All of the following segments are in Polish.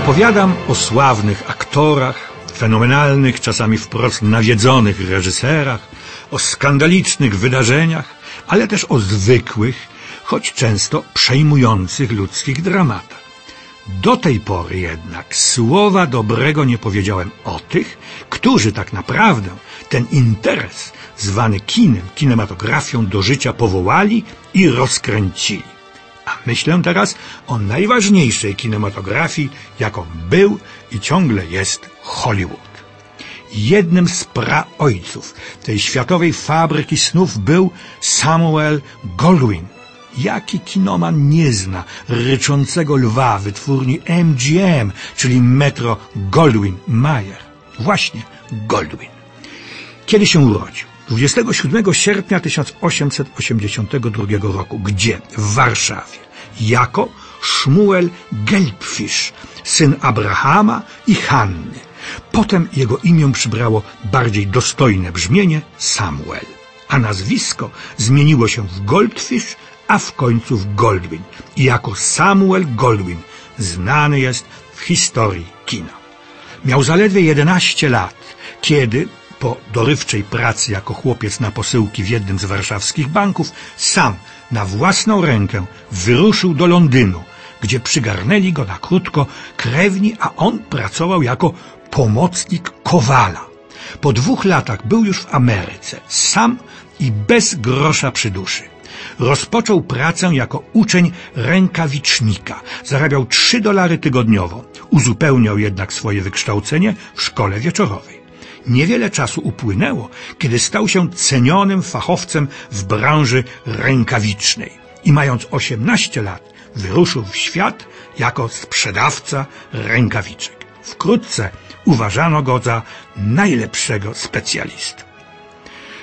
Opowiadam o sławnych aktorach, fenomenalnych, czasami wprost nawiedzonych reżyserach, o skandalicznych wydarzeniach, ale też o zwykłych, choć często przejmujących ludzkich dramatach. Do tej pory jednak słowa dobrego nie powiedziałem o tych, którzy tak naprawdę ten interes zwany kinem, kinematografią do życia powołali i rozkręcili. Myślę teraz o najważniejszej kinematografii, jaką był i ciągle jest Hollywood. Jednym z praojców tej światowej fabryki snów był Samuel Goldwyn. Jaki kinoman nie zna ryczącego lwa wytwórni MGM, czyli Metro Goldwyn Mayer? Właśnie Goldwyn. Kiedy się urodził? 27 sierpnia 1882 roku. Gdzie? W Warszawie. Jako Szmuel Gelbfisz, syn Abrahama i Hanny. Potem jego imię przybrało bardziej dostojne brzmienie Samuel, a nazwisko zmieniło się w Goldfish, a w końcu w Goldwyn. I jako Samuel Goldwyn znany jest w historii kina. Miał zaledwie 11 lat, kiedy po dorywczej pracy jako chłopiec na posyłki w jednym z warszawskich banków, sam na własną rękę wyruszył do Londynu, gdzie przygarnęli go na krótko krewni, a on pracował jako pomocnik Kowala. Po dwóch latach był już w Ameryce, sam i bez grosza przy duszy. Rozpoczął pracę jako uczeń rękawicznika. Zarabiał trzy dolary tygodniowo. Uzupełniał jednak swoje wykształcenie w szkole wieczorowej. Niewiele czasu upłynęło, kiedy stał się cenionym fachowcem w branży rękawicznej i mając 18 lat wyruszył w świat jako sprzedawca rękawiczek. Wkrótce uważano go za najlepszego specjalistę.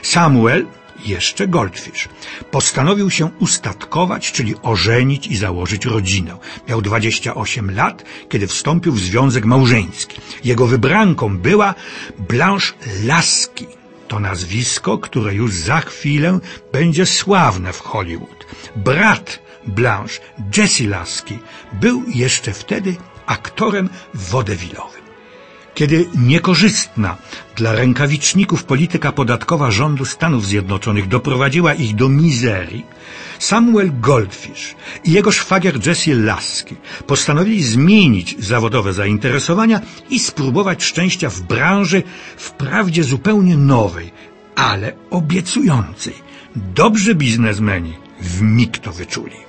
Samuel jeszcze Goldfish. Postanowił się ustatkować, czyli ożenić i założyć rodzinę. Miał 28 lat, kiedy wstąpił w związek małżeński. Jego wybranką była Blanche Lasky. To nazwisko, które już za chwilę będzie sławne w Hollywood. Brat Blanche, Jesse Lasky, był jeszcze wtedy aktorem wodewilowym. Kiedy niekorzystna dla rękawiczników polityka podatkowa rządu Stanów Zjednoczonych doprowadziła ich do mizerii, Samuel Goldfish i jego szwagier Jesse Lasky postanowili zmienić zawodowe zainteresowania i spróbować szczęścia w branży wprawdzie zupełnie nowej, ale obiecującej. Dobrzy biznesmeni w mig to wyczuli.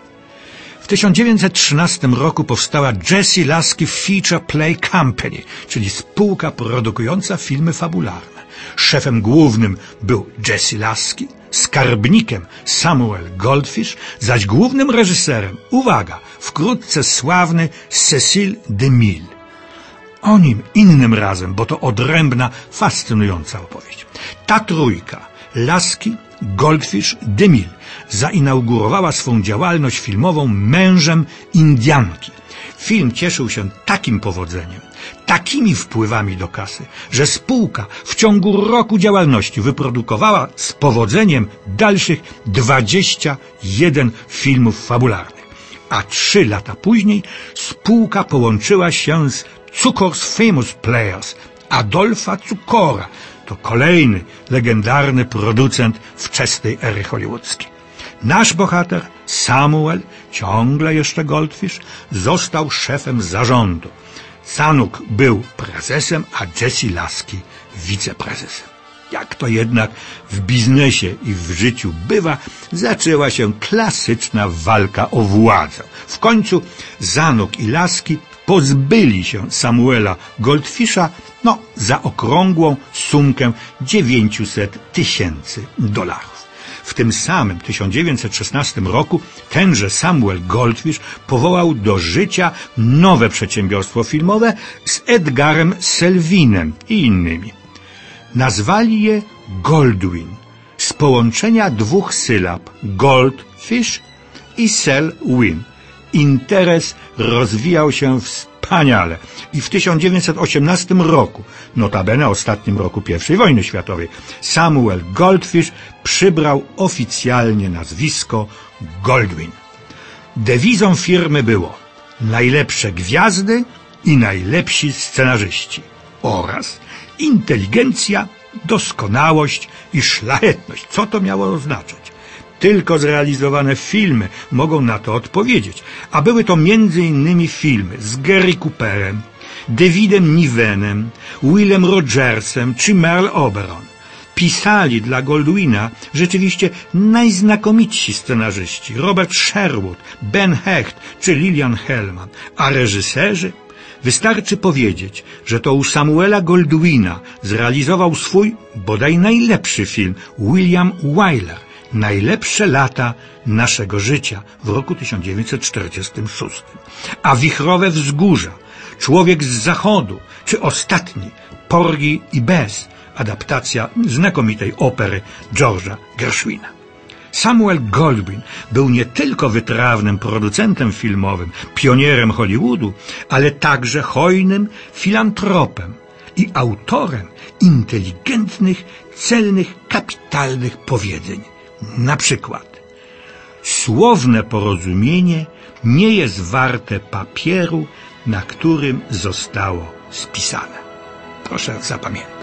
W 1913 roku powstała Jesse Lasky Feature Play Company, czyli spółka produkująca filmy fabularne. Szefem głównym był Jesse Lasky, skarbnikiem Samuel Goldfish, zaś głównym reżyserem, uwaga, wkrótce sławny Cecil DeMille. O nim innym razem, bo to odrębna, fascynująca opowieść. Ta trójka, Lasky, Goldfish, DeMille, zainaugurowała swą działalność filmową mężem Indianki. Film cieszył się takim powodzeniem, takimi wpływami do kasy, że spółka w ciągu roku działalności wyprodukowała z powodzeniem dalszych 21 filmów fabularnych. A trzy lata później spółka połączyła się z Cukors Famous Players Adolfa Cukora. To kolejny legendarny producent wczesnej ery hollywoodzkiej. Nasz bohater, Samuel, ciągle jeszcze Goldfish, został szefem zarządu. Sanuk był prezesem, a Jesse Lasky wiceprezesem. Jak to jednak w biznesie i w życiu bywa, zaczęła się klasyczna walka o władzę. W końcu Zanuk i Laski pozbyli się Samuela Goldfisha no, za okrągłą sumkę 900 tysięcy dolarów. W tym samym 1916 roku tenże Samuel Goldfish powołał do życia nowe przedsiębiorstwo filmowe z Edgarem Selvinem i innymi. Nazwali je Goldwyn z połączenia dwóch sylab Goldfish i Selwyn. Interes rozwijał się wspaniale i w 1918 roku, notabene ostatnim roku I wojny światowej, Samuel Goldfish przybrał oficjalnie nazwisko Goldwyn. Dewizą firmy było najlepsze gwiazdy i najlepsi scenarzyści oraz inteligencja, doskonałość i szlachetność. Co to miało oznaczać? Tylko zrealizowane filmy mogą na to odpowiedzieć. A były to innymi filmy z Gary Cooperem, Davidem Nivenem, Willem Rogersem czy Merle Oberon. Pisali dla Goldwina rzeczywiście najznakomitsi scenarzyści Robert Sherwood, Ben Hecht czy Lillian Hellman, a reżyserzy Wystarczy powiedzieć, że to u Samuela Goldwina zrealizował swój bodaj najlepszy film William Wyler, Najlepsze lata naszego życia w roku 1946. A wichrowe wzgórza, Człowiek z zachodu, czy ostatni, Porgi i Bez, adaptacja znakomitej opery George'a Gershwina. Samuel Goldwyn był nie tylko wytrawnym producentem filmowym, pionierem Hollywoodu, ale także hojnym filantropem i autorem inteligentnych, celnych, kapitalnych powiedzeń. Na przykład, słowne porozumienie nie jest warte papieru, na którym zostało spisane. Proszę zapamiętać.